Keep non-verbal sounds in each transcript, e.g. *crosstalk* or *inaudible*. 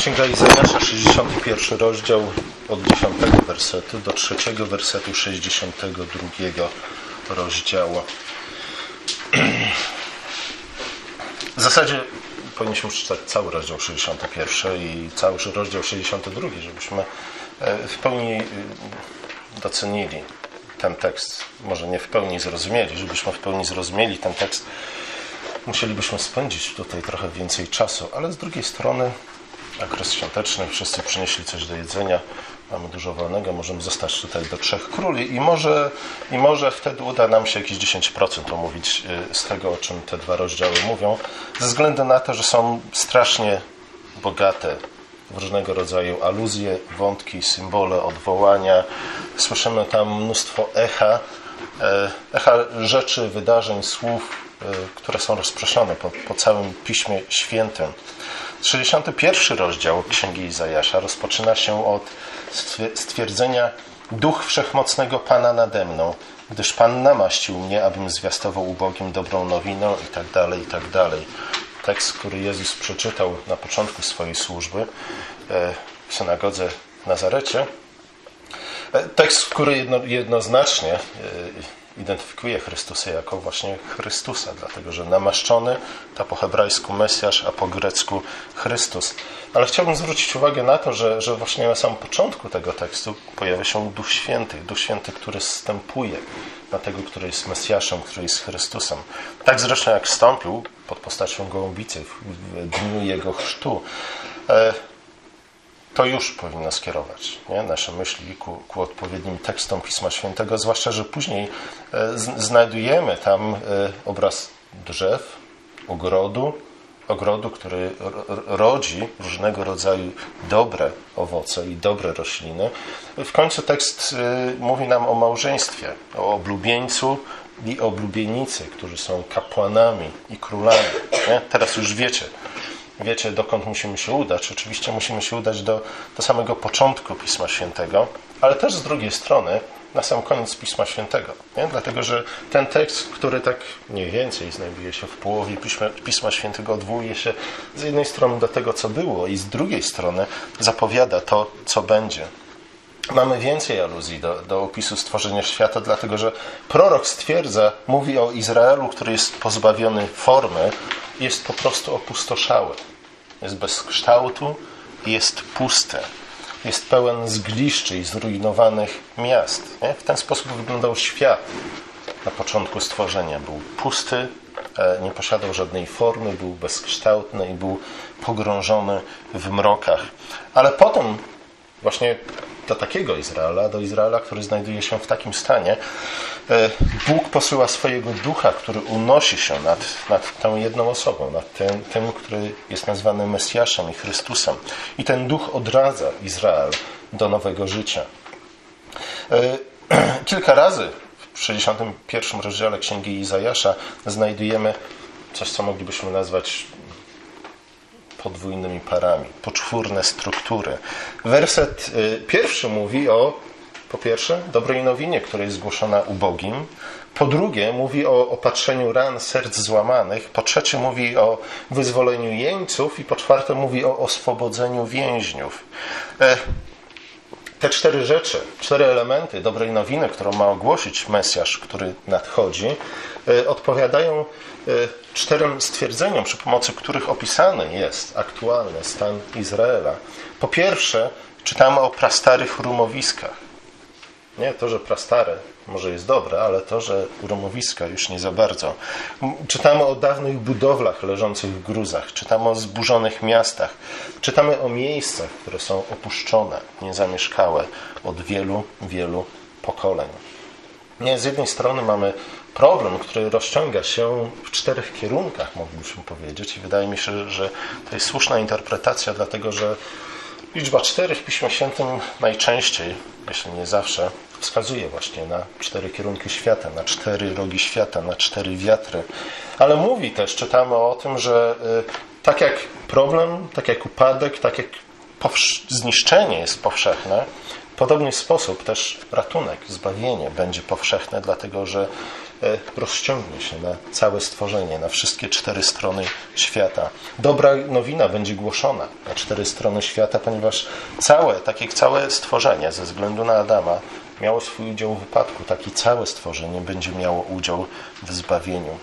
Księga Izajasza, 61 rozdział od 10 wersetu do 3 wersetu 62 rozdziału. W zasadzie powinniśmy przeczytać cały rozdział 61 i cały rozdział 62, żebyśmy e, w pełni e, docenili ten tekst. Może nie w pełni zrozumieli, żebyśmy w pełni zrozumieli ten tekst musielibyśmy spędzić tutaj trochę więcej czasu, ale z drugiej strony okres świąteczny, wszyscy przynieśli coś do jedzenia, mamy dużo wolnego, możemy zostać tutaj do Trzech Króli i może, i może wtedy uda nam się jakieś 10% omówić y, z tego, o czym te dwa rozdziały mówią, ze względu na to, że są strasznie bogate w różnego rodzaju aluzje, wątki, symbole, odwołania. Słyszymy tam mnóstwo echa, e, echa rzeczy, wydarzeń, słów, e, które są rozproszone po, po całym Piśmie Świętym. 61 rozdział Księgi Izajasza rozpoczyna się od stwierdzenia Duch Wszechmocnego Pana nade mną, gdyż Pan namaścił mnie, abym zwiastował ubogim dobrą nowinę i tak dalej, i tak dalej. Tekst, który Jezus przeczytał na początku swojej służby e, w synagodze w Nazarecie. E, tekst, który jedno, jednoznacznie e, identyfikuje Chrystusa jako właśnie Chrystusa, dlatego że namaszczony to po hebrajsku Mesjasz, a po grecku Chrystus. Ale chciałbym zwrócić uwagę na to, że, że właśnie na samym początku tego tekstu pojawia się Duch Święty, Duch Święty, który zstępuje na tego, który jest Mesjaszem, który jest Chrystusem. Tak zresztą jak wstąpił pod postacią gołębicy w dniu Jego chrztu. To już powinno skierować nie? nasze myśli ku, ku, odpowiednim tekstom Pisma Świętego, zwłaszcza, że później e, znajdujemy tam e, obraz drzew, ogrodu, ogrodu, który rodzi różnego rodzaju dobre owoce i dobre rośliny. W końcu tekst e, mówi nam o małżeństwie, o oblubieńcu i oblubienicy, którzy są kapłanami i królami. Nie? Teraz już wiecie, wiecie, dokąd musimy się udać. Oczywiście musimy się udać do, do samego początku Pisma Świętego, ale też z drugiej strony na sam koniec Pisma Świętego. Nie? Dlatego, że ten tekst, który tak mniej więcej znajduje się w połowie Pisma, Pisma Świętego, odwołuje się z jednej strony do tego, co było, i z drugiej strony zapowiada to, co będzie. Mamy więcej aluzji do, do opisu stworzenia świata, dlatego że prorok stwierdza, mówi o Izraelu, który jest pozbawiony formy, jest po prostu opustoszały. Jest bez kształtu i jest pusty. Jest pełen zgliszczy i zrujnowanych miast. Nie? W ten sposób wyglądał świat na początku stworzenia. Był pusty, e, nie posiadał żadnej formy, był bezkształtny i był pogrążony w mrokach. Ale potem właśnie do takiego Izraela, do Izraela, który znajduje się w takim stanie, e, Bóg posyła swojego ducha, który unosi się nad, nad tą jedną osobą, nad tym, tym, który jest nazwany Mesjaszem i Chrystusem. I ten duch odradza Izrael do nowego życia. E, *clears throat* kilka razy w 61 rozdziale Księgi Izajasza znajdujemy coś, co moglibyśmy nazwać podwójnymi parami, poczwórne struktury. Werset y, pierwszy mówi o, po pierwsze, dobrej nowinie, która jest zgłoszona ubogim. Po drugie, mówi o opatrzeniu ran serc złamanych. Po trzecie, mówi o wyzwoleniu jeńców. I po czwarte, mówi o oswobodzeniu więźniów. Te cztery rzeczy, cztery elementy dobrej nowiny, którą ma ogłosić Mesjasz, który nadchodzi, e, odpowiadają e, czterem stwierdzeniom, przy pomocy których opisany jest aktualny stan Izraela. Po pierwsze, czytamy o prastarych rumowiskach. Nie to, że prastare może jest dobre, ale to, że rumowiska już nie za bardzo. Czytamy o dawnych budowlach leżących w gruzach, czytamy o zburzonych miastach, czytamy o miejscach, które są opuszczone, niezamieszkałe od wielu, wielu pokoleń. Nie, z jednej strony mamy problem, który rozciąga się w czterech kierunkach, moglibyśmy powiedzieć, i wydaje mi się, że to jest słuszna interpretacja, dlatego że liczba cztery w Piśmie Świętym najczęściej, jeśli nie zawsze, wskazuje właśnie na cztery kierunki świata, na cztery rogi świata, na cztery wiatry. Ale mówi też, czytamy o tym, że y, tak jak problem, tak jak upadek, tak jak zniszczenie jest powszechne, w podobny sposób też ratunek, zbawienie będzie powszechne, dlatego że e, rozciągnie się na całe stworzenie, na wszystkie cztery strony świata. Dobra nowina będzie głoszona na cztery strony świata, ponieważ całe, tak jak całe stworzenie ze względu na Adama miało swój udział w wypadku, tak i całe stworzenie będzie miało udział w zbawieniu.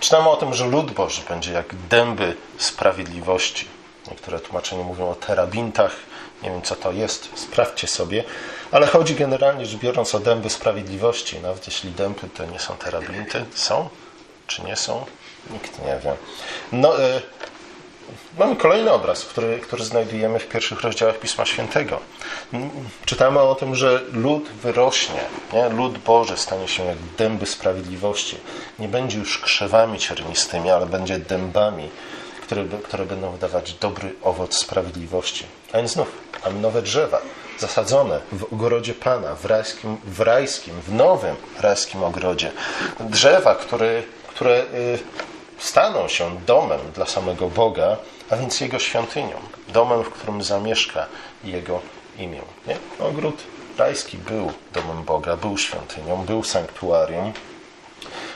Czytamy o tym, że lud Boży będzie jak dęby sprawiedliwości. Niektóre tłumaczenia mówią o terabintach. Nie wiem, co to jest, sprawdźcie sobie. Ale chodzi generalnie rzecz biorąc o dęby sprawiedliwości. Nawet jeśli dęby to nie są terabinty, są czy nie są? Nikt nie wie. No, y Mamy kolejny obraz, który, który znajdujemy w pierwszych rozdziałach Pisma Świętego. Czytamy o tym, że lud wyrośnie, nie? lud Boży stanie się jak dęby sprawiedliwości. Nie będzie już krzewami ciernistymi, ale będzie dębami, które, które będą wydawać dobry owoc sprawiedliwości. A więc znów mamy nowe drzewa, zasadzone w ogrodzie Pana, w rajskim, w, rajskim, w nowym rajskim ogrodzie. Drzewa, które, które y, staną się domem dla samego Boga, a więc Jego świątynią, domem, w którym zamieszka Jego imię. Nie? Ogród rajski był domem Boga, był świątynią, był sanktuarium,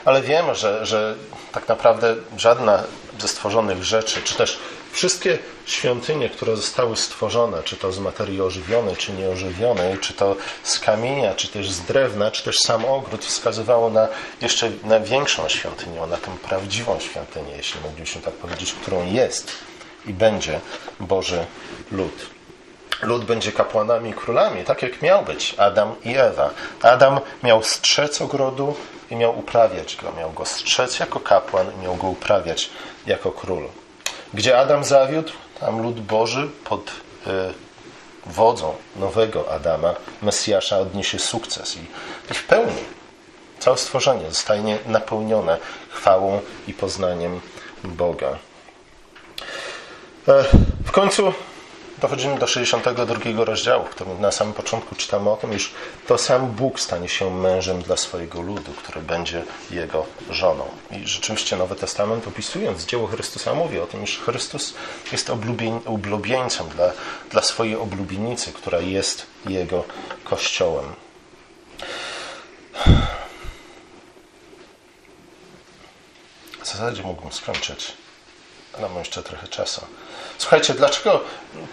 ale wiemy, że, że tak naprawdę żadna ze stworzonych rzeczy, czy też wszystkie świątynie, które zostały stworzone, czy to z materii ożywionej, czy nieożywionej, czy to z kamienia, czy też z drewna, czy też sam ogród wskazywało na jeszcze na większą świątynię, na tę prawdziwą świątynię, jeśli moglibyśmy tak powiedzieć, którą jest i będzie Boży lud. Lud będzie kapłanami i królami, tak jak miał być Adam i Ewa. Adam miał strzec ogrodu i miał uprawiać go. Miał go strzec jako kapłan i miał go uprawiać jako król. Gdzie Adam zawiódł, tam lud Boży pod y, wodzą nowego Adama, Mesjasza, odniesie sukces i, i w pełni całe stworzenie zostanie napełnione chwałą i poznaniem Boga. E, w końcu dochodzimy do 62 rozdziału, w którym na samym początku czytamy o tym, iż to sam Bóg stanie się mężem dla swojego ludu, który będzie jego żoną. I rzeczywiście Nowy Testament opisując dzieło Chrystusa mówi o tym, iż Chrystus jest oblubieńcem dla, dla swojej oblubienicy, która jest jego kościołem. W zasadzie mógłbym skończyć, ale mam jeszcze trochę czasu. Słuchajcie, dlaczego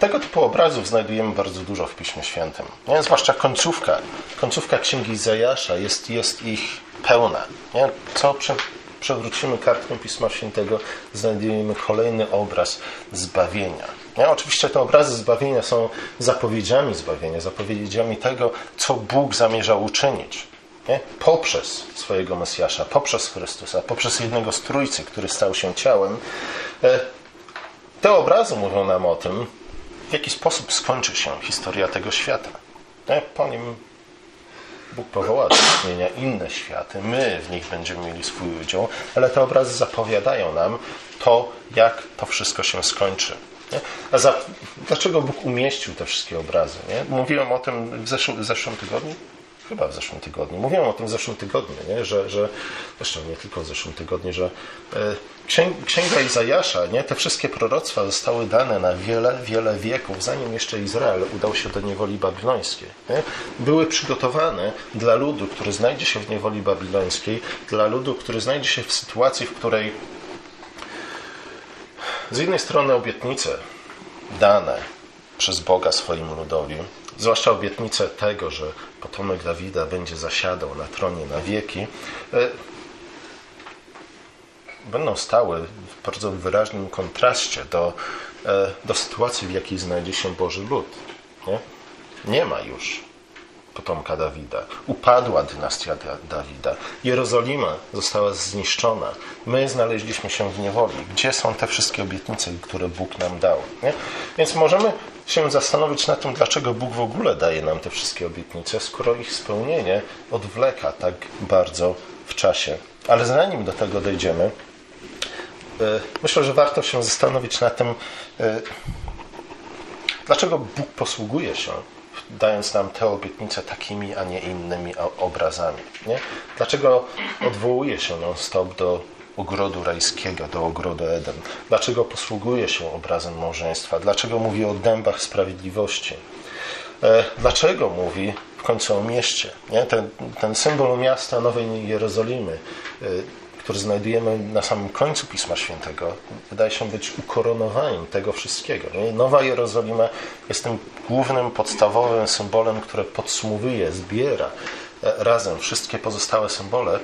tego typu obrazów znajdujemy bardzo dużo w Piśmie Świętym? Nie? Zwłaszcza końcówka, końcówka Księgi Izajasza jest, jest ich pełna. Nie? Co prze, przewrócimy kartką Pisma Świętego, znajdujemy kolejny obraz zbawienia. Nie? Oczywiście te obrazy zbawienia są zapowiedziami zbawienia, zapowiedziami tego, co Bóg zamierza uczynić. Nie? Poprzez swojego Mesjasza, poprzez Chrystusa, poprzez jednego z Trójcy, który stał się ciałem, e, te obrazy mówią nam o tym, w jaki sposób skończy się historia tego świata. Po nim Bóg powoła do istnienia inne światy, my w nich będziemy mieli swój udział, ale te obrazy zapowiadają nam to, jak to wszystko się skończy. Nie? A za, dlaczego Bóg umieścił te wszystkie obrazy? Nie? Mówiłem o tym w, zeszł, w zeszłym tygodniu chyba w zeszłym tygodniu. Mówiłem o tym w zeszłym tygodniu, nie? że, że zresztą nie tylko w zeszłym tygodniu, że e, Księga Izajasza, nie? te wszystkie proroctwa zostały dane na wiele, wiele wieków, zanim jeszcze Izrael udał się do niewoli babilońskiej. Nie? Były przygotowane dla ludu, który znajdzie się w niewoli babilońskiej, dla ludu, który znajdzie się w sytuacji, w której z jednej strony obietnice dane przez Boga swoim ludowi, zwłaszcza obietnicę tego, że potomek Dawida będzie zasiadał na tronie na wieki, e, będą stały w bardzo wyraźnym kontraście do, e, do sytuacji, w jakiej znajdzie się Boży lud. Nie, nie ma już potomka Dawida. Upadła dynastia Dawida. Jerozolima została zniszczona. My znaleźliśmy się w niewoli. Gdzie są te wszystkie obietnice, które Bóg nam dał? Nie? Więc możemy się zastanowić nad tym, dlaczego Bóg w ogóle daje nam te wszystkie obietnice, skoro ich spełnienie odwleka tak bardzo w czasie. Ale zanim do tego dojdziemy, e, myślę, że warto się zastanowić nad tym, e, dlaczego Bóg posługuje się dając nam te obietnice takimi, a nie innymi obrazami. Nie? Dlaczego odwołuje się non-stop do ogrodu rajskiego, do ogrodu Eden? Dlaczego posługuje się obrazem małżeństwa? Dlaczego mówi o dębach sprawiedliwości? E, dlaczego mówi w końcu o mieście. Nie? Ten, ten symbol miasta Nowej Jerozolimy, y, który znajdujemy na samym końcu Pisma Świętego, wydaje się być ukoronowaniem tego wszystkiego. Nowa Jerozolima jest tym głównym, podstawowym symbolem, które podsumowuje, zbiera e, razem wszystkie pozostałe symbole,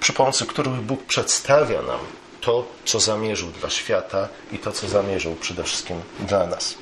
przy pomocy których Bóg przedstawia nam to, co zamierzył dla świata i to, co zamierzył przede wszystkim dla nas.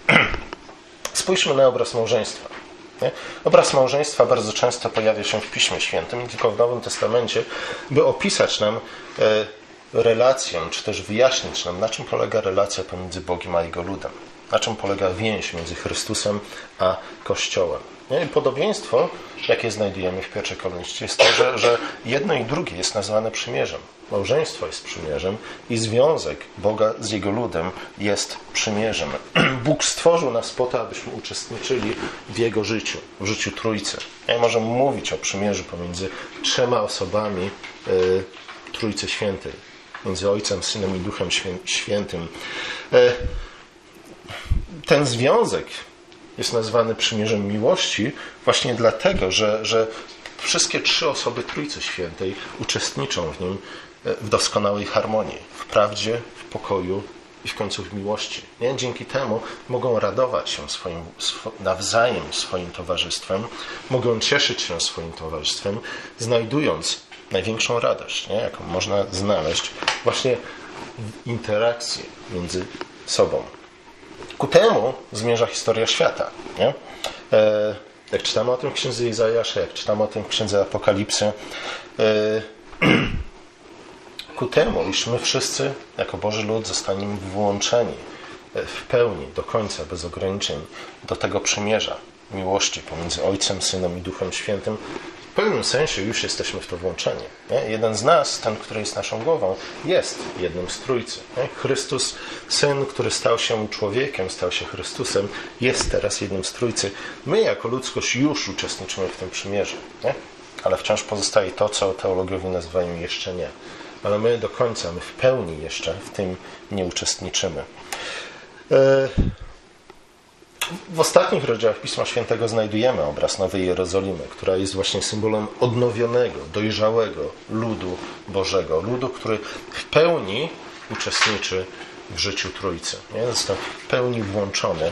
*clears throat* Spójrzmy na obraz małżeństwa. Nie? Obraz małżeństwa bardzo często pojawia się w Piśmie Świętym, tylko w Nowym Testamencie, by opisać nam e, relację, czy też wyjaśnić nam, na czym polega relacja pomiędzy Bogiem a Jego ludem. Na czym polega więź między Chrystusem a Kościołem. Nie? Podobieństwo, jakie znajdujemy w pierwszej kolejności, jest to, że, że jedno i drugie jest nazwane przymierzem. Małżeństwo jest przymierzem i związek Boga z Jego ludem jest przymierzem. *clears throat* Bóg stworzył nas po to, abyśmy uczestniczyli w Jego życiu, w życiu Trójcy. Ja możemy mówić o przymierzu pomiędzy trzema osobami y, Trójcy Świętej, między Ojcem, Synem i Duchem Świętym. Y, ten związek jest nazwany przymierzem miłości właśnie dlatego, że, że wszystkie trzy osoby Trójcy Świętej uczestniczą w nim e, w doskonałej harmonii, w prawdzie, w pokoju i w końcu w miłości. Nie? Dzięki temu mogą radować się swoim, nawzajem swoim towarzystwem, mogą cieszyć się swoim towarzystwem, znajdując największą radość, nie? jaką można znaleźć właśnie w interakcji między sobą. Ku temu zmierza historia świata. Nie? E, jak czytamy o tym w księdze Izajasza, jak czytamy o tym w księdze Apokalipsy, e, *clears throat* ku temu, iż my wszyscy, jako Boży lud, zostaniemy włączeni w pełni, do końca, bez ograniczeń, do tego przymierza miłości pomiędzy Ojcem, Synem i Duchem Świętym, w pewnym sensie już jesteśmy w to włączeni. Nie? Jeden z nas, ten, który jest naszą głową, jest jednym z trójcy. Nie? Chrystus, Syn, który stał się człowiekiem, stał się Chrystusem, jest teraz jednym z trójcy. My jako ludzkość już uczestniczymy w tym przymierzu. Nie? Ale wciąż pozostaje to, co teologowie nazywają jeszcze nie. Ale my do końca, my w pełni jeszcze w tym nie uczestniczymy. E, w ostatnich rozdziałach Pisma Świętego znajdujemy obraz Nowej Jerozolimy, która jest właśnie symbolem odnowionego, dojrzałego ludu Bożego. Ludu, który w pełni uczestniczy w życiu Trójcy. Nie? Został w pełni włączony e,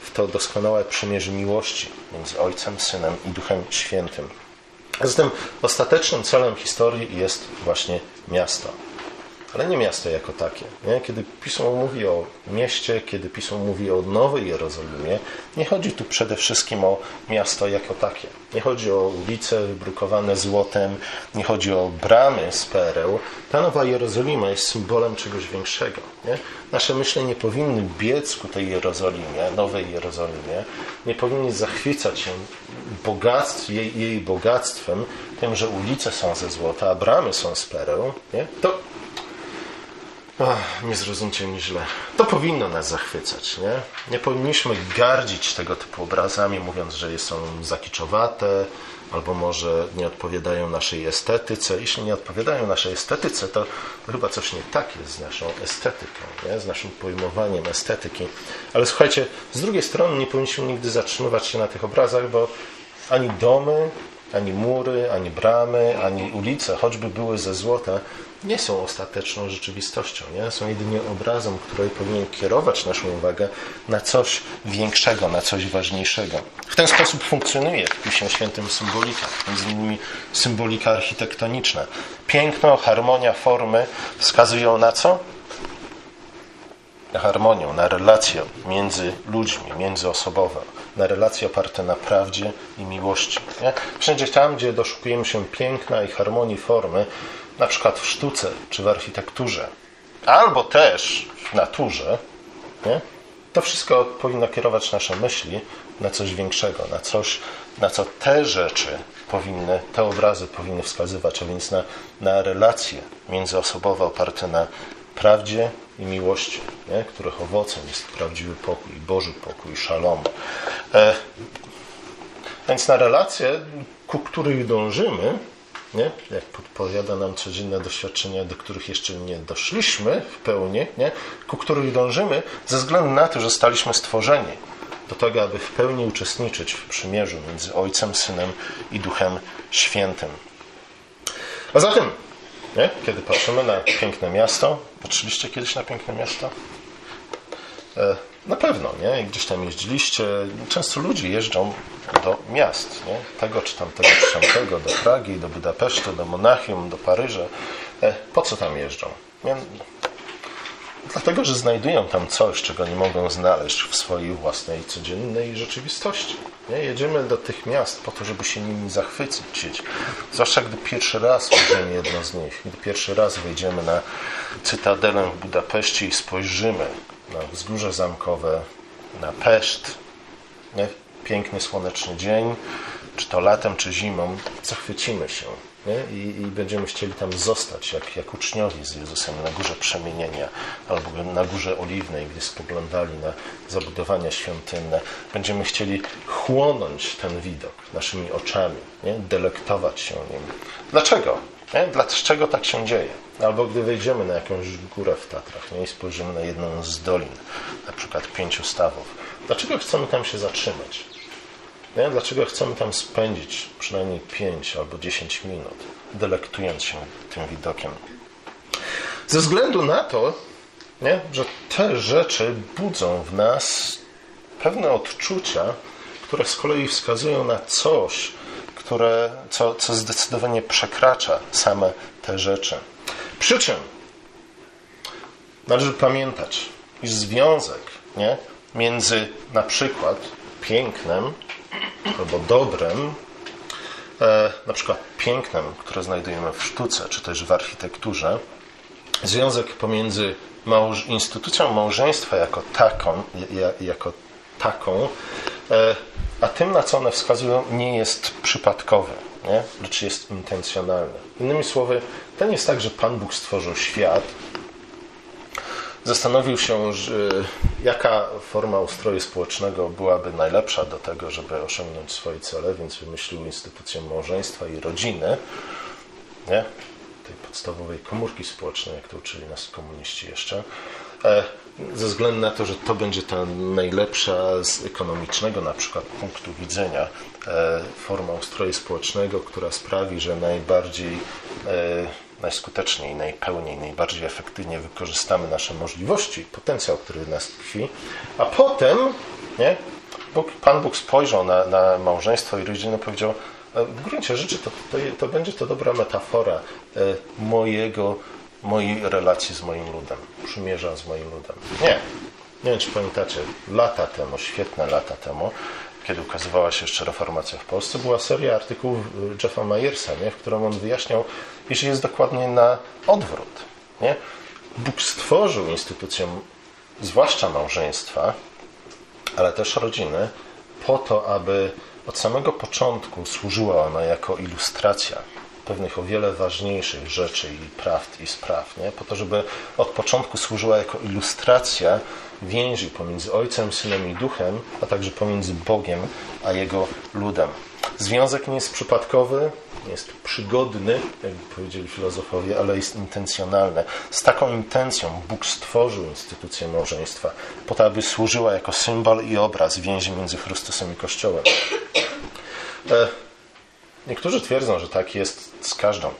w to doskonałe przymierze miłości między Ojcem, Synem i Duchem Świętym. Zatem ostatecznym celem historii jest właśnie miasto ale nie miasto jako takie. Nie? Kiedy Pismo mówi o mieście, kiedy Pismo mówi o Nowej Jerozolimie, nie chodzi tu przede wszystkim o miasto jako takie. Nie chodzi o ulice wybrukowane złotem, nie chodzi o bramy z pereł. Ta Nowa Jerozolima jest symbolem czegoś większego. Nie? Nasze myśli nie powinny biec ku tej Jerozolimie, Nowej Jerozolimie, nie powinny zachwycać się bogactw, jej, jej bogactwem, tym, że ulice są ze złota, a bramy są z pereł. Nie? To Ach, nie zrozumcie mnie źle. To powinno nas zachwycać, nie? Nie powinniśmy gardzić tego typu obrazami, mówiąc, że są zakiczowate, albo może nie odpowiadają naszej estetyce. Jeśli nie odpowiadają naszej estetyce, to, chyba coś nie tak jest z naszą estetyką, nie? z naszym pojmowaniem estetyki. Ale słuchajcie, z drugiej strony nie powinniśmy nigdy zatrzymywać się na tych obrazach, bo ani domy, ani mury, ani bramy, ani ulice, choćby były ze złota, nie są ostateczną rzeczywistością. Nie? Są jedynie obrazem, który powinien kierować naszą uwagę na coś większego, na coś ważniejszego. W ten sposób funkcjonuje w Piśmie Świętym symbolika, między innymi symbolika architektoniczna. Piękno, harmonia, formy wskazują na co? Na harmonię, na relacje między ludźmi, międzyosobowe, na relacje oparte na prawdzie i miłości. Nie? Wszędzie tam, gdzie doszukujemy się piękna i harmonii formy, na przykład w sztuce czy w architekturze, albo też w naturze, nie? to wszystko powinno kierować nasze myśli na coś większego, na coś, na co te rzeczy powinny, te obrazy powinny wskazywać, a więc na, na relacje międzyosobowe oparte na prawdzie i miłości, nie? których owocem jest prawdziwy pokój, Boży pokój, szalom. E, więc na relacje, ku których dążymy, nie? jak podpowiada nam codzienne doświadczenia, do których jeszcze nie doszliśmy w pełni, nie? ku których dążymy, ze względu na to, że staliśmy stworzeni do tego, aby w pełni uczestniczyć w przymierzu między Ojcem, Synem i Duchem Świętym. A zatem, nie? kiedy patrzymy na piękne miasto, patrzyliście kiedyś na piękne miasto? E, na pewno, nie? Gdzieś tam jeździliście. Często ludzie jeżdżą do miast, nie? Tego czy tamtego czy tamtego, do Pragi, do Budapesztu, do Monachium, do Paryża. E, po co tam jeżdżą? Dlatego, że znajdują tam coś, czego nie mogą znaleźć w swojej własnej codziennej rzeczywistości. Nie? Jedziemy do tych miast po to, żeby się nimi zachwycić. Zwłaszcza gdy pierwszy raz wejdziemy jedno z nich, gdy pierwszy raz wejdziemy na Cytadelę w Budapeszcie i spojrzymy na wzgórze zamkowe, na Peszt. Nie? Piękny, słoneczny dzień, czy to latem, czy zimą, zachwycimy się. I, I, będziemy chcieli tam zostać, jak, jak uczniowie z Jezusem na górze przemienienia, albo na górze oliwnej, gdy spoglądali na zabudowania świątynne. Będziemy chcieli chłonąć ten widok naszymi oczami, nie? delektować się nim. Dlaczego? Nie? Dlaczego tak się dzieje? Albo gdy wejdziemy na jakąś górę w Tatrach nie? i spojrzymy na jedną z dolin, na przykład pięciu stawów. Dlaczego chcemy tam się zatrzymać? Nie? Dlaczego chcemy tam spędzić przynajmniej 5 albo 10 minut, delektując się tym widokiem? Ze względu na to, nie? że te rzeczy budzą w nas pewne odczucia, które z kolei wskazują na coś, które, co, co zdecydowanie przekracza same te rzeczy. Przy czym należy pamiętać, iż związek nie? między na przykład pięknem albo dobrem, e, na przykład pięknem, które znajdujemy w sztuce czy też w architekturze, związek pomiędzy małż instytucją małżeństwa jako taką, jako taką e, a tym, na co one wskazują, nie jest przypadkowy, nie? lecz jest intencjonalny. Innymi słowy, to nie jest tak, że Pan Bóg stworzył świat, zastanowił się, że jaka forma ustroju społecznego byłaby najlepsza do tego, żeby osiągnąć swoje cele, więc wymyślił instytucję małżeństwa i rodziny, nie? tej podstawowej komórki społecznej, jak to uczyli nas komuniści jeszcze, e, ze względu na to, że to będzie ta najlepsza z ekonomicznego na przykład punktu widzenia e, forma ustroju społecznego, która sprawi, że najbardziej e, najskuteczniej, najpełniej, najbardziej efektywnie wykorzystamy nasze możliwości, potencjał, który w nas tkwi, a potem nie, Bóg, Pan Bóg spojrzał na, na małżeństwo i rodzinę i powiedział, e, w gruncie rzeczy to, to, to, będzie to dobra metafora e, mojego, mojej relacji z moim ludem, przymierza z moim ludem. Nie. Nie wiem, czy pamiętacie, lata temu, świetne lata temu, kiedy ukazywała się jeszcze reformacja w Polsce, była seria artykułów y, Jeffa Myersa, nie? w którym on wyjaśniał, iż jest dokładnie na odwrót. Nie? Bóg stworzył instytucję, zwłaszcza małżeństwa, ale też rodziny, po to, aby od samego początku służyła ona jako ilustracja pewnych o wiele ważniejszych rzeczy i prawd i spraw, nie? po to, żeby od początku służyła jako ilustracja więzi pomiędzy Ojcem, Synem i Duchem, a także pomiędzy Bogiem a Jego ludem. Związek nie jest przypadkowy, nie jest przygodny, jak powiedzieli filozofowie, ale jest intencjonalny. Z taką intencją Bóg stworzył instytucję małżeństwa, po to, aby służyła jako symbol i obraz więzi między Chrystusem i Kościołem. E, niektórzy twierdzą, że tak jest z każdą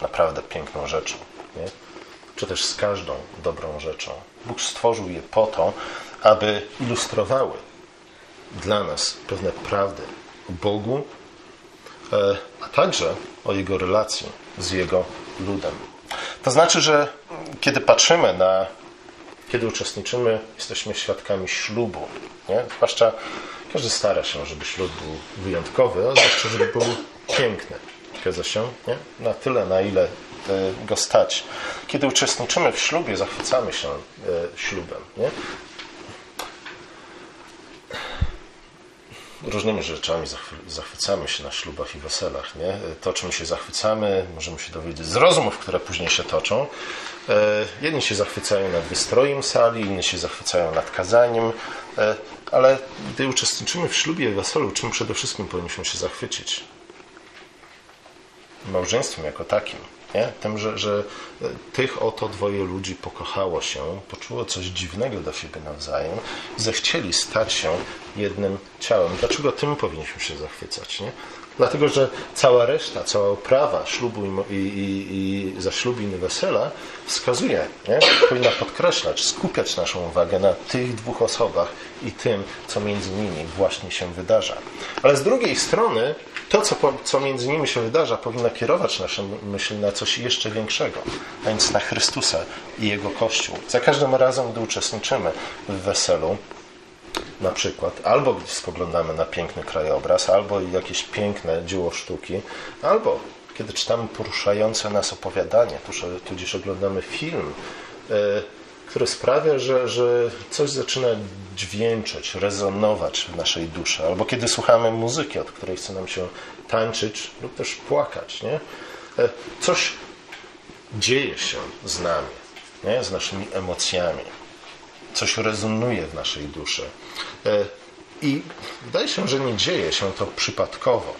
naprawdę piękną rzeczą. Nie? czy też z każdą dobrą rzeczą. Bóg stworzył je po to, aby ilustrowały dla nas pewne prawdy o Bogu, e, a także o Jego relacji z Jego ludem. To znaczy, że kiedy patrzymy na, kiedy uczestniczymy, jesteśmy świadkami ślubu. Nie? Zwłaszcza każdy stara się, żeby ślub był wyjątkowy, a zwłaszcza, żeby był piękny. Zgadza się? Nie? Na tyle, na ile E, go stać. Kiedy uczestniczymy w ślubie, zachwycamy się e, ślubem. Nie? Różnymi rzeczami zachwycamy się na ślubach i weselach. Nie? To, czym się zachwycamy, możemy się dowiedzieć z rozmów, które później się toczą. E, jedni się zachwycają nad wystrojem sali, inni się zachwycają nad kazaniem, ale gdy uczestniczymy w ślubie i weselu, czym przede wszystkim powinniśmy się zachwycić? Małżeństwem jako takim Nie? Tym, że, że tych oto dwoje ludzi pokochało się, poczuło coś dziwnego do siebie nawzajem, zechcieli stać się jednym ciałem. Dlaczego tym powinniśmy się zachwycać? Nie? Dlatego, że cała reszta, cała oprawa ślubu i, i, i i wesela wskazuje, nie? powinna podkreślać, skupiać naszą uwagę na tych dwóch osobach i tym, co między nimi właśnie się wydarza. Ale z drugiej strony, to, co, co między nimi się wydarza, powinno kierować naszą myśl na coś jeszcze większego, a więc na Chrystusa i Jego Kościół. Za każdym razem, gdy uczestniczymy w weselu, na przykład, albo gdy spoglądamy na piękny krajobraz, albo jakieś piękne dzieło sztuki, albo kiedy czytamy poruszające nas opowiadanie, tudzież oglądamy film, e, który sprawia, że, że coś zaczyna dźwięczeć, rezonować w naszej duszy, albo kiedy słuchamy muzyki, od której chce nam się tańczyć lub też płakać. Nie? E, coś dzieje się z nami, nie? z naszymi emocjami coś rezonuje w naszej duszy. E, I wydaje się, że nie dzieje się to przypadkowo.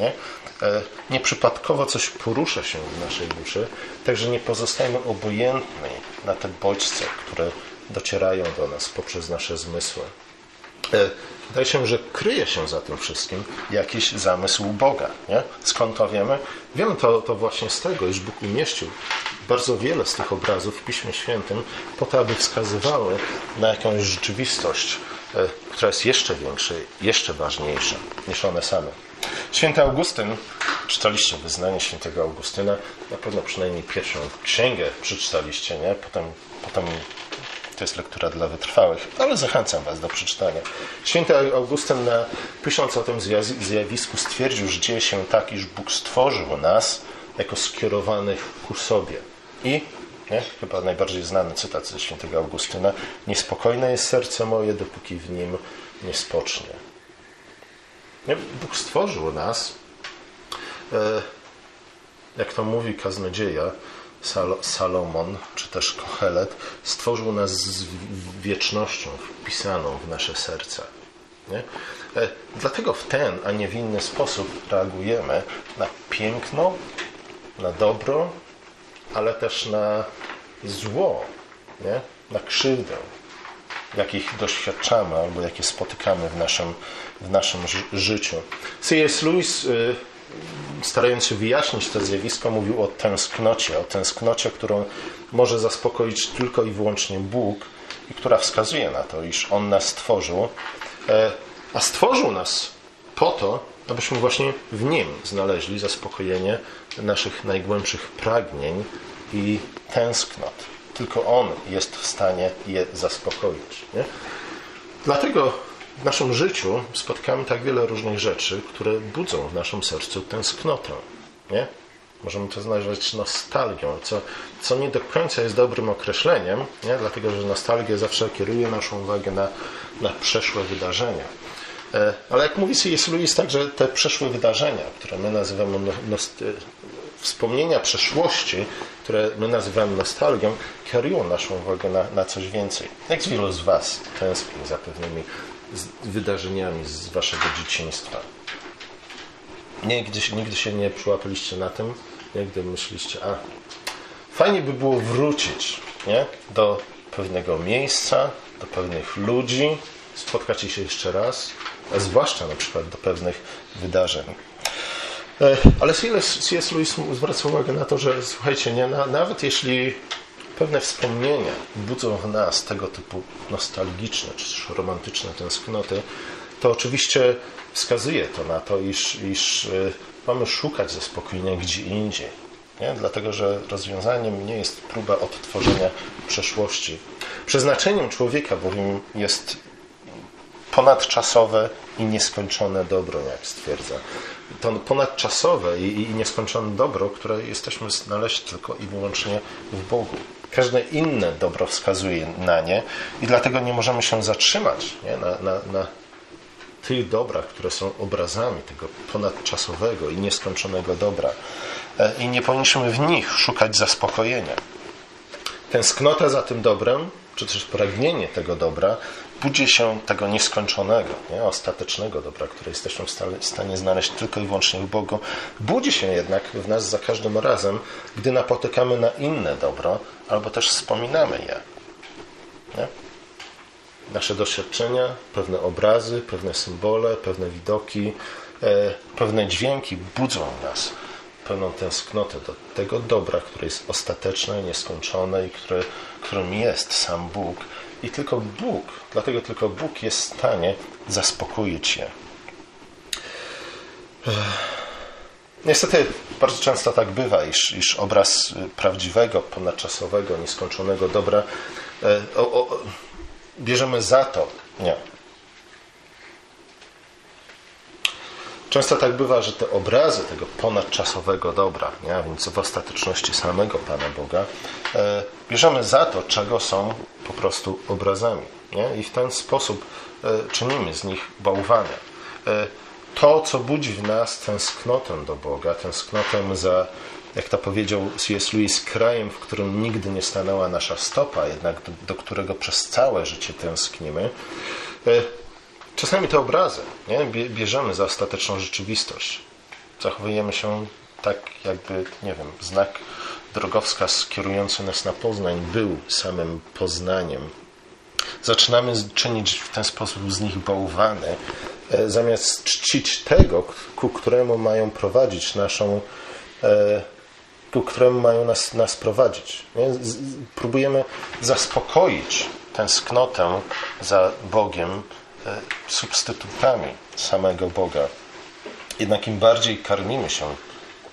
Nie? E, nieprzypadkowo coś porusza się w naszej duszy, także nie pozostajemy obojętni na te bodźce, które docierają do nas poprzez nasze zmysły. E, wydaje się, że kryje się za tym wszystkim jakiś zamysł Boga. Nie? Skąd to wiemy? Wiemy to, to właśnie z tego, iż Bóg umieścił bardzo wiele z tych obrazów w Piśmie Świętym po to, aby wskazywały na jakąś rzeczywistość, e, która jest jeszcze większa, jeszcze ważniejsza niż one same. Święty Augustyn, czytaliście wyznanie świętego Augustyna, na pewno przynajmniej pierwszą księgę przeczytaliście, nie? Potem, potem to jest lektura dla wytrwałych, ale zachęcam Was do przeczytania. Święty Augustyn, na, pisząc o tym zjawisku, stwierdził, że dzieje się tak, iż Bóg stworzył nas jako skierowanych ku sobie. I nie? chyba najbardziej znany cytat ze świętego Augustyna: Niespokojne jest serce moje, dopóki w nim nie spocznie. Bóg stworzył nas, e, jak to mówi kaznodzieja Salomon, czy też Kohelet, stworzył nas z wiecznością wpisaną w nasze serca. Nie? E, dlatego w ten, a nie w inny sposób reagujemy na piękno, na dobro ale też na zło, nie? na krzywdę, jakich doświadczamy albo jakie spotykamy w naszym, w naszym życiu. C.S. Lewis, y, starając się wyjaśnić to zjawisko, mówił o tęsknocie, o tęsknocie, którą może zaspokoić tylko i wyłącznie Bóg i która wskazuje na to, iż On nas stworzył, e, a stworzył nas po to, abyśmy właśnie w Nim znaleźli zaspokojenie naszych najgłębszych pragnień i tęsknot. Tylko On jest w stanie je zaspokoić. Nie? Dlatego w naszym życiu spotkamy tak wiele różnych rzeczy, które budzą w naszym sercu tęsknotę. Nie? Możemy to nazwać nostalgią, co, co nie do końca jest dobrym określeniem, nie? dlatego że nostalgia zawsze kieruje naszą uwagę na, na przeszłe wydarzenia. E, ale jak mówi C.S. Lewis, także te przeszłe wydarzenia, które my nazywamy no, no, wspomnienia przeszłości, które my nazywamy nostalgią, kierują naszą uwagę na, na coś więcej. Jak wielu z Was tęskni za pewnymi wydarzeniami z Waszego dzieciństwa? Nigdy, nigdy się nie przyłapaliście na tym, nigdy myśliście, a fajnie by było wrócić nie? do pewnego miejsca, do pewnych ludzi, spotkać się jeszcze raz, a zwłaszcza na przykład do pewnych wydarzeń. E, ale C.S. Lewis zwraca uwagę na to, że słuchajcie, nie, nawet jeśli pewne wspomnienia budzą w nas tego typu nostalgiczne czy też romantyczne tęsknoty, to oczywiście wskazuje to na to, iż, iż e, mamy szukać zaspokojenia gdzie indziej. Nie? Dlatego, że rozwiązaniem nie jest próba odtworzenia przeszłości. Przeznaczeniem człowieka bowiem jest ponadczasowe i nieskończone dobro, jak stwierdza. To ponadczasowe i, i nieskończone dobro, które jesteśmy znaleźć tylko i wyłącznie w Bogu. Każde inne dobro wskazuje na nie i dlatego nie możemy się zatrzymać nie? Na, na, na tych dobrach, które są obrazami tego ponadczasowego i nieskończonego dobra. E, I nie powinniśmy w nich szukać zaspokojenia. Tęsknota za tym dobrem czy też pragnienie tego dobra budzi się tego nieskończonego, nie? ostatecznego dobra, które jesteśmy w stanie znaleźć tylko i wyłącznie w Bogu, budzi się jednak w nas za każdym razem, gdy napotykamy na inne dobro, albo też wspominamy je. Nie? Nasze doświadczenia, pewne obrazy, pewne symbole, pewne widoki, e, pewne dźwięki budzą nas pełną tęsknotę do tego dobra, które jest ostateczne, nieskończone i które, którym jest sam Bóg. I tylko Bóg, dlatego tylko Bóg jest w stanie zaspokoić je. Niestety bardzo często tak bywa, iż, iż obraz prawdziwego, ponadczasowego, nieskończonego dobra e, o, o, bierzemy za to. Nie. Często tak bywa, że te obrazy tego ponadczasowego dobra, nie? więc w ostateczności samego Pana Boga, e, bierzemy za to, czego są po prostu obrazami. Nie? I w ten sposób e, czynimy z nich bałwany. E, to, co budzi w nas tęsknotę do Boga, tęsknotę za, jak to powiedział C.S. Lewis, krajem, w którym nigdy nie stanęła nasza stopa, jednak do, do którego przez całe życie tęsknimy, Czasami te obrazy nie? bierzemy za ostateczną rzeczywistość. Zachowujemy się tak, jakby, nie wiem, znak drogowskaz kierujący nas na Poznań był samym Poznaniem. Zaczynamy czynić w ten sposób z nich bałwany, e, zamiast czcić tego, ku któremu mają prowadzić naszą, e, ku któremu mają nas, nas prowadzić. Próbujemy zaspokoić tęsknotę za Bogiem, E, substytutami samego Boga. Jednak im bardziej karmimy się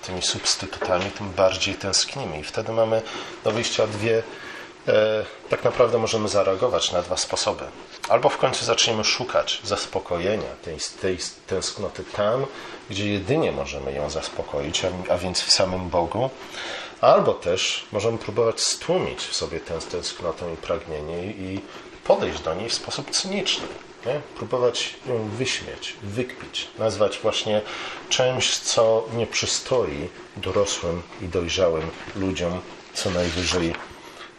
tymi substytutami, tym bardziej tęsknimy. I wtedy mamy do wyjścia dwie, e, tak naprawdę możemy zareagować na dwa sposoby. Albo w końcu zaczniemy szukać zaspokojenia tej, tej tęsknoty tam, gdzie jedynie możemy ją zaspokoić, a, a więc w samym Bogu, albo też możemy próbować stłumić w sobie tę tęsknotę i pragnienie i podejść do niej w sposób cyniczny nie? Próbować ją wyśmieć, wykpić, nazwać właśnie czymś, co nie przystoi dorosłym i dojrzałym ludziom, co najwyżej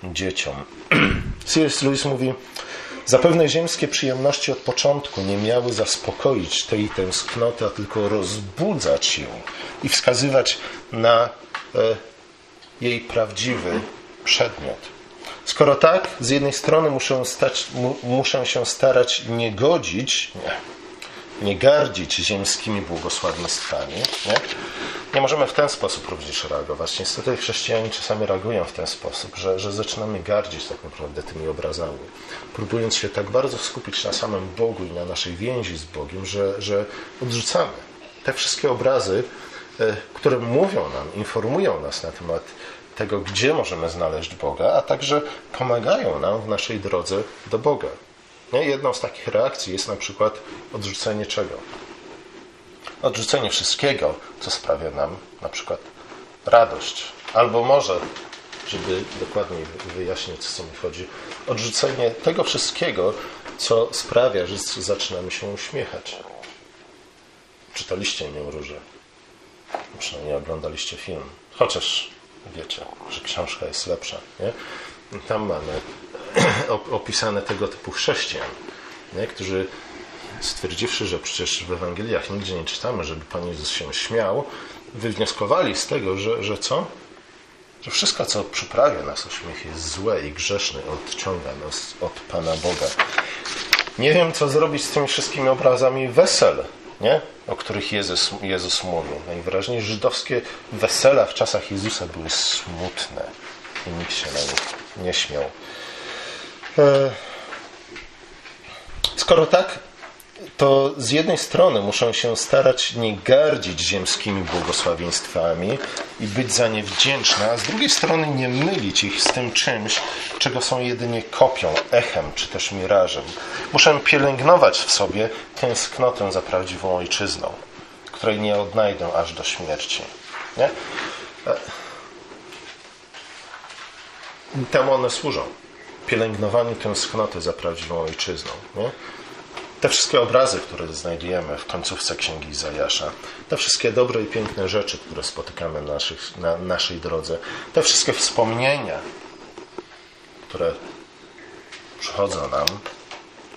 dzieciom. *clears throat* C.S. Lewis mówi, Zapewne ziemskie przyjemności od początku nie miały zaspokoić tej tęsknoty, a tylko rozbudzać ją i wskazywać na e, jej prawdziwy przedmiot. Skoro tak, z jednej strony muszę, stać, muszę się starać nie godzić, nie, nie gardzić ziemskimi błogosławieństwami, nie? nie możemy w ten sposób również reagować. Niestety chrześcijanie czasami reagują w ten sposób, że, że zaczynamy gardzić tak naprawdę tymi obrazami, próbując się tak bardzo skupić na samym Bogu i na naszej więzi z Bogiem, że, że odrzucamy te wszystkie obrazy, e, które mówią nam, informują nas na temat tego, gdzie możemy znaleźć Boga, a także pomagają nam w naszej drodze do Boga. Nie? Jedną z takich reakcji jest na przykład odrzucenie czego? Odrzucenie wszystkiego, co sprawia nam na przykład radość. Albo może, żeby dokładniej wyjaśnić, co mi chodzi, odrzucenie tego wszystkiego, co sprawia, że zaczynamy się uśmiechać. Czytaliście mnie róże. Przynajmniej oglądaliście film. Chociaż wiecie, że książka jest lepsza. Nie? Tam mamy opisane tego typu chrześcijan, nie? którzy stwierdziwszy, że przecież w Ewangeliach nigdzie nie czytamy, żeby Pan Jezus się śmiał, wywnioskowali z tego, że, że co? Że wszystko, co przyprawia nas o śmiech, jest złe i grzeszne, odciąga nas od Pana Boga. Nie wiem, co zrobić z tymi wszystkimi obrazami wesel, nie? o których Jezus, Jezus mówił. Najwyraźniej żydowskie wesela w czasach Jezusa były smutne i nikt się na nich nie śmiał. E, skoro tak, to z jednej strony muszą się starać nie gardzić ziemskimi błogosławieństwami i być za nie wdzięczne, a z drugiej strony nie mylić ich z tym czymś, czego są jedynie kopią, echem czy też mirażem. Muszę pielęgnować w sobie tęsknotę za prawdziwą ojczyzną, której nie odnajdę aż do śmierci. Nie? E, temu one służą. Pielęgnowaniu tęsknoty za prawdziwą ojczyzną. Nie? Te wszystkie obrazy, które znajdujemy w końcówce Księgi Izajasza, te wszystkie dobre i piękne rzeczy, które spotykamy na, naszych, na naszej drodze, te wszystkie wspomnienia, które przychodzą nam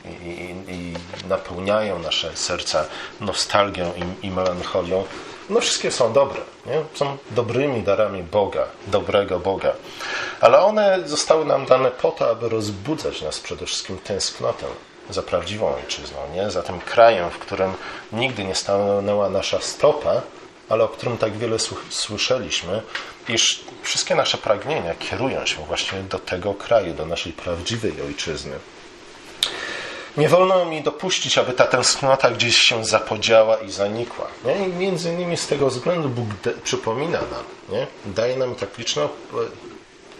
i, i, i napełniają nasze serca nostalgią i, i melancholią, no wszystkie są dobre. Nie? Są dobrymi darami Boga, dobrego Boga. Ale one zostały nam dane po to, aby rozbudzać nas przede wszystkim tęsknotę za prawdziwą ojczyzną, nie? za tym krajem, w którym nigdy nie stanęła nasza stopa, ale o którym tak wiele słyszeliśmy, iż wszystkie nasze pragnienia kierują się właśnie do tego kraju, do naszej prawdziwej ojczyzny. Nie wolno mi dopuścić, aby ta tęsknota gdzieś się zapodziała i zanikła. Nie? I między innymi z tego względu Bóg przypomina nam, nie? daje nam tak liczne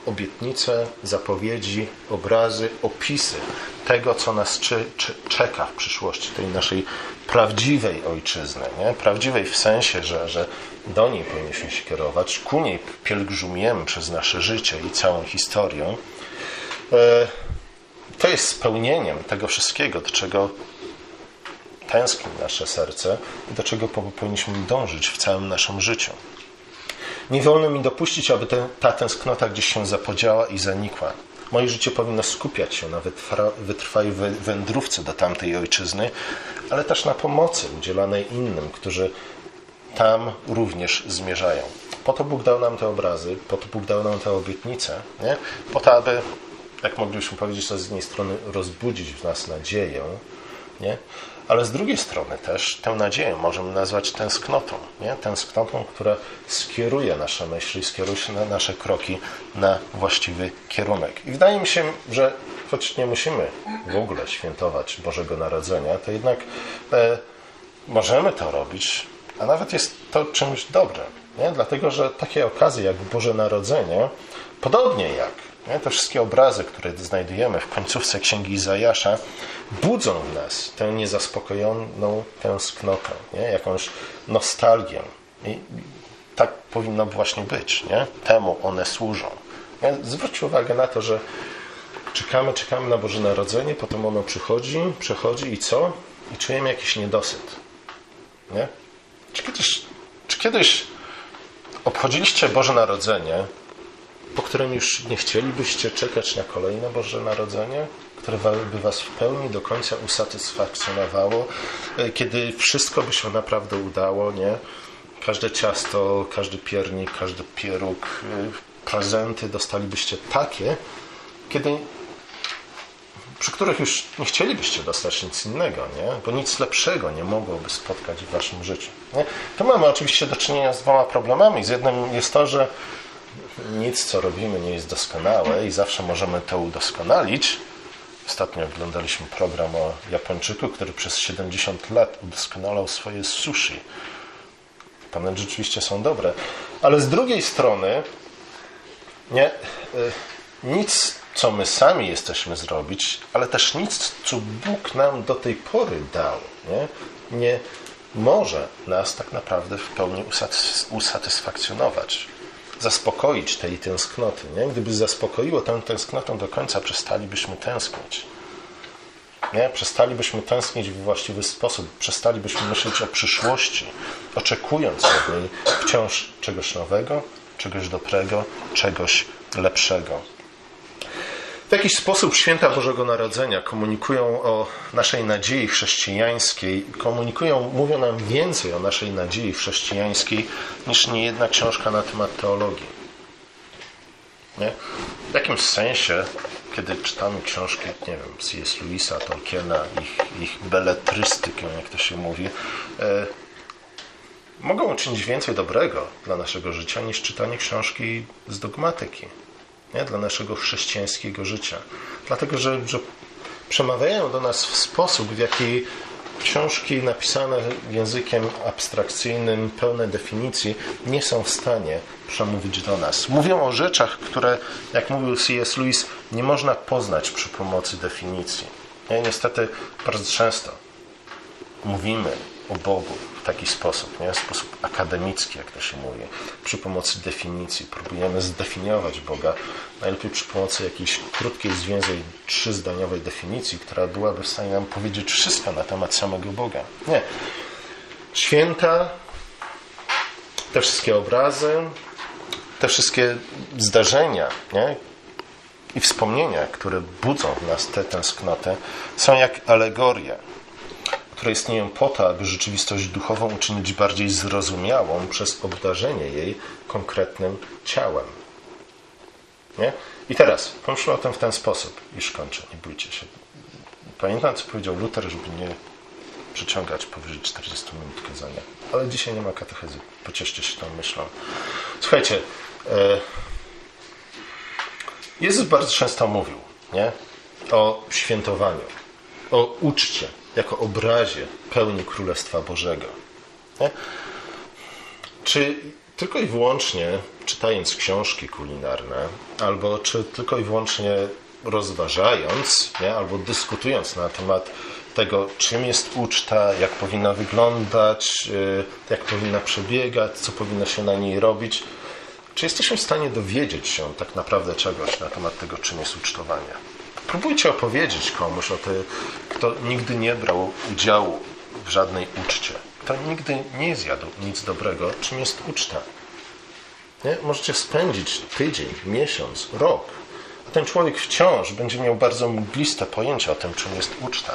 obietnice, zapowiedzi, obrazy, opisy tego, co nas czy, czy, czeka w przyszłości, tej naszej prawdziwej ojczyzny. Nie? Prawdziwej w sensie, że, że do niej powinniśmy się kierować, ku niej pielgrzymiemy przez nasze życie i całą historię. E, to jest spełnieniem tego wszystkiego, do czego tęskni nasze serce i do czego powinniśmy dążyć w całym naszym życiu. Nie wolno mi dopuścić, aby ta tęsknota gdzieś się zapodziała i zanikła. Moje życie powinno skupiać się na wytrwałej wędrówce do tamtej ojczyzny, ale też na pomocy udzielanej innym, którzy tam również zmierzają. Po to Bóg dał nam te obrazy, po to Bóg dał nam te obietnice, nie? po to, aby, jak moglibyśmy powiedzieć, to z jednej strony rozbudzić w nas nadzieję, nie? ale z drugiej strony też tę nadzieję możemy nazwać tęsknotą. Nie? Tęsknotą, która skieruje nasze myśli, skieruje na nasze kroki na właściwy kierunek. I wydaje mi się, że choć nie musimy w ogóle świętować Bożego Narodzenia, to jednak e, możemy to robić, a nawet jest to czymś dobrym. Nie? Dlatego, że takie okazje jak Boże Narodzenie, podobnie jak nie? Te wszystkie obrazy, które znajdujemy w końcówce Księgi Izajasza, budzą w nas tę niezaspokojoną tęsknotę, nie? jakąś nostalgię. I tak powinno właśnie być. Nie? Temu one służą. Nie? Zwróć uwagę na to, że czekamy, czekamy na Boże Narodzenie, potem ono przychodzi, przechodzi i co? I czujemy jakiś niedosyt. Nie? Czy kiedyś, czy kiedyś obchodziliście Boże Narodzenie po którym już nie chcielibyście czekać na kolejne Boże Narodzenie, które by Was w pełni do końca usatysfakcjonowało, e, kiedy wszystko by się naprawdę udało, nie? Każde ciasto, każdy piernik, każdy pieróg, e, prezenty dostalibyście takie, kiedy przy których już nie chcielibyście dostać nic innego, nie? bo nic lepszego nie mogłoby spotkać w waszym życiu. Nie? Tu mamy oczywiście do czynienia z dwoma problemami. Z jednym jest to, że nic, co robimy, nie jest doskonałe i zawsze możemy to udoskonalić. Ostatnio oglądaliśmy program o Japończyku, który przez 70 lat udoskonalał swoje sushi. One rzeczywiście są dobre. Ale z drugiej strony, nie, y, nic, co my sami jesteśmy zrobić, ale też nic, co Bóg nam do tej pory dał, nie, nie może nas tak naprawdę w pełni usatysfakcjonować zaspokoić tej tęsknoty. Nie? Gdyby zaspokoiło tę tęsknotę do końca, przestalibyśmy tęsknić. Nie? Przestalibyśmy tęsknić w właściwy sposób, przestalibyśmy myśleć o przyszłości, oczekując od niej wciąż czegoś nowego, czegoś dobrego, czegoś lepszego. Jakiś sposób święta Bożego Narodzenia komunikują o naszej nadziei chrześcijańskiej, komunikują, mówią nam więcej o naszej nadziei chrześcijańskiej niż niejedna książka na temat teologii. Nie? W jakimś sensie, kiedy czytamy książki, nie wiem, C.S. Lewisa, Tolkiena, ich, ich beletrystykę, jak to się mówi, e, mogą uczynić więcej dobrego dla naszego życia niż czytanie książki z dogmatyki nie? dla naszego chrześcijańskiego życia. Dlatego, że, że przemawiają do nas w sposób, w jaki książki napisane językiem abstrakcyjnym, pełne definicji, nie są w stanie przemówić do nas. Mówią o rzeczach, które, jak mówił C.S. Lewis, nie można poznać przy pomocy definicji. Niestety bardzo często mówimy o Bogu taki sposób, nie? sposób akademicki, jak to się mówi, przy pomocy definicji. Próbujemy zdefiniować Boga, najlepiej przy pomocy jakiejś krótkiej, zwięzłej, trzyzdaniowej definicji, która byłaby w stanie nam powiedzieć wszystko na temat samego Boga. Nie. Święta, te wszystkie obrazy, te wszystkie zdarzenia, nie? I wspomnienia, które budzą w nas te tęsknoty, są jak alegorie, które istnieją po to, aby rzeczywistość duchową uczynić bardziej zrozumiałą przez obdarzenie jej konkretnym ciałem. Nie? I teraz pomyślmy o tym w ten sposób. Już kończę, nie bójcie się. Pamiętam, co powiedział Luther, żeby nie przeciągać powyżej 40 minut kazania. Ale dzisiaj nie ma katechezy. Pocieszcie się tą myślą. Słuchajcie, e, Jezus bardzo często mówił nie? o świętowaniu, o uczcie, jako obrazie pełni Królestwa Bożego. Nie? Czy tylko i wyłącznie czytając książki kulinarne, albo czy tylko i wyłącznie rozważając, nie? albo dyskutując na temat tego, czym jest uczta, jak powinna wyglądać, y, jak powinna przebiegać, co powinno się na niej robić, czy jesteśmy w stanie dowiedzieć się tak naprawdę czegoś na temat tego, czym jest ucztowanie? Próbujcie opowiedzieć komuś o tym, kto nigdy nie brał udziału w żadnej uczcie, kto nigdy nie zjadł nic dobrego, czym jest uczta. Nie? Możecie spędzić tydzień, miesiąc, rok, a ten człowiek wciąż będzie miał bardzo mgliste pojęcie o tym, czym jest uczta.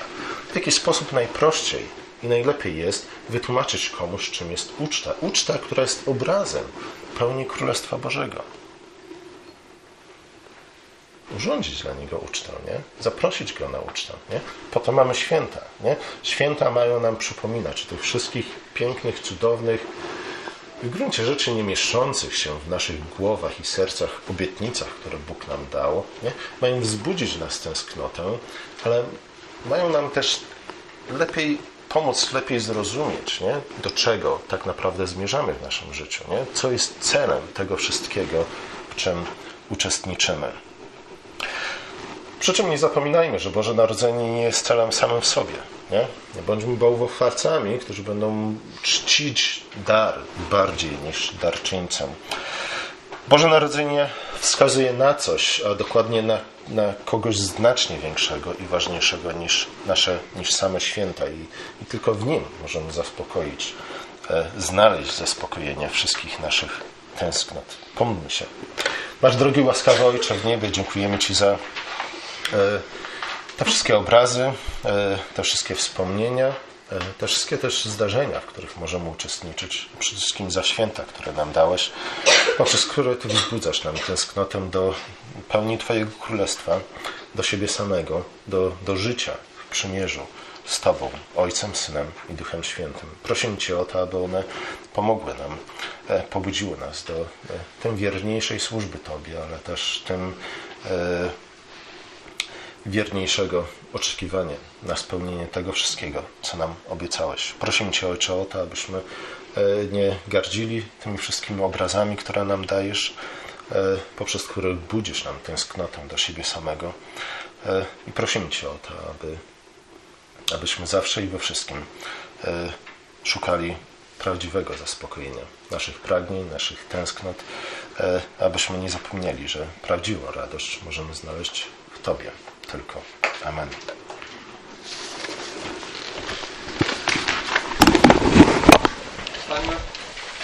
W jaki sposób najprościej i najlepiej jest wytłumaczyć komuś, czym jest uczta. Uczta, która jest obrazem pełni Królestwa Bożego. Urządzić dla niego ucztę, nie? Zaprosić go na ucztę, nie? Po to mamy święta, nie? Święta mają nam przypominać o tych wszystkich pięknych, cudownych, w gruncie rzeczy nie mieszczących się w naszych głowach i sercach obietnicach, które Bóg nam dał, nie? mają wzbudzić nas tęsknotę, ale mają nam też lepiej pomóc lepiej zrozumieć, nie? do czego tak naprawdę zmierzamy w naszym życiu, nie? co jest celem tego wszystkiego, w czym uczestniczymy. Przy czym nie zapominajmy, że Boże Narodzenie nie jest celem samym w sobie. Nie, nie bądźmy bałwochwalcami, którzy będą czcić dar bardziej niż darczyńcę. Boże Narodzenie wskazuje na coś, a dokładnie na, na kogoś znacznie większego i ważniejszego niż nasze, niż same święta i, i tylko w nim możemy zaspokoić, e, znaleźć zaspokojenie wszystkich naszych tęsknot. Pomódlmy się. Nasz drogi łaskawy Ojcze w niebie, dziękujemy Ci za te wszystkie obrazy, e, te wszystkie wspomnienia, E, te wszystkie też zdarzenia, w których możemy uczestniczyć, przede wszystkim za święta, które nam dałeś, poprzez które Ty wzbudzasz nam tęsknotę do pełni Twojego Królestwa, do siebie samego, do, do życia w przymierzu z Tobą, Ojcem, Synem i Duchem Świętym. Prosimy Cię o to, aby one pomogły nam, e, pobudziły nas do e, tym wierniejszej służby Tobie, ale też tym wierniejszego oczekiwania na spełnienie tego wszystkiego, co nam obiecałeś. Prosimy Cię, Ojcze, o to, abyśmy e, nie gardzili tymi wszystkimi obrazami, które nam dajesz, e, poprzez które budzisz nam tęsknotę do siebie samego. E, I prosimy Cię o to, aby, abyśmy zawsze i we wszystkim szukali prawdziwego zaspokojenia naszych pragnień, naszych tęsknot, abyśmy nie zapomnieli, że prawdziwą radość możemy znaleźć w Tobie tylko. Amen. Panie.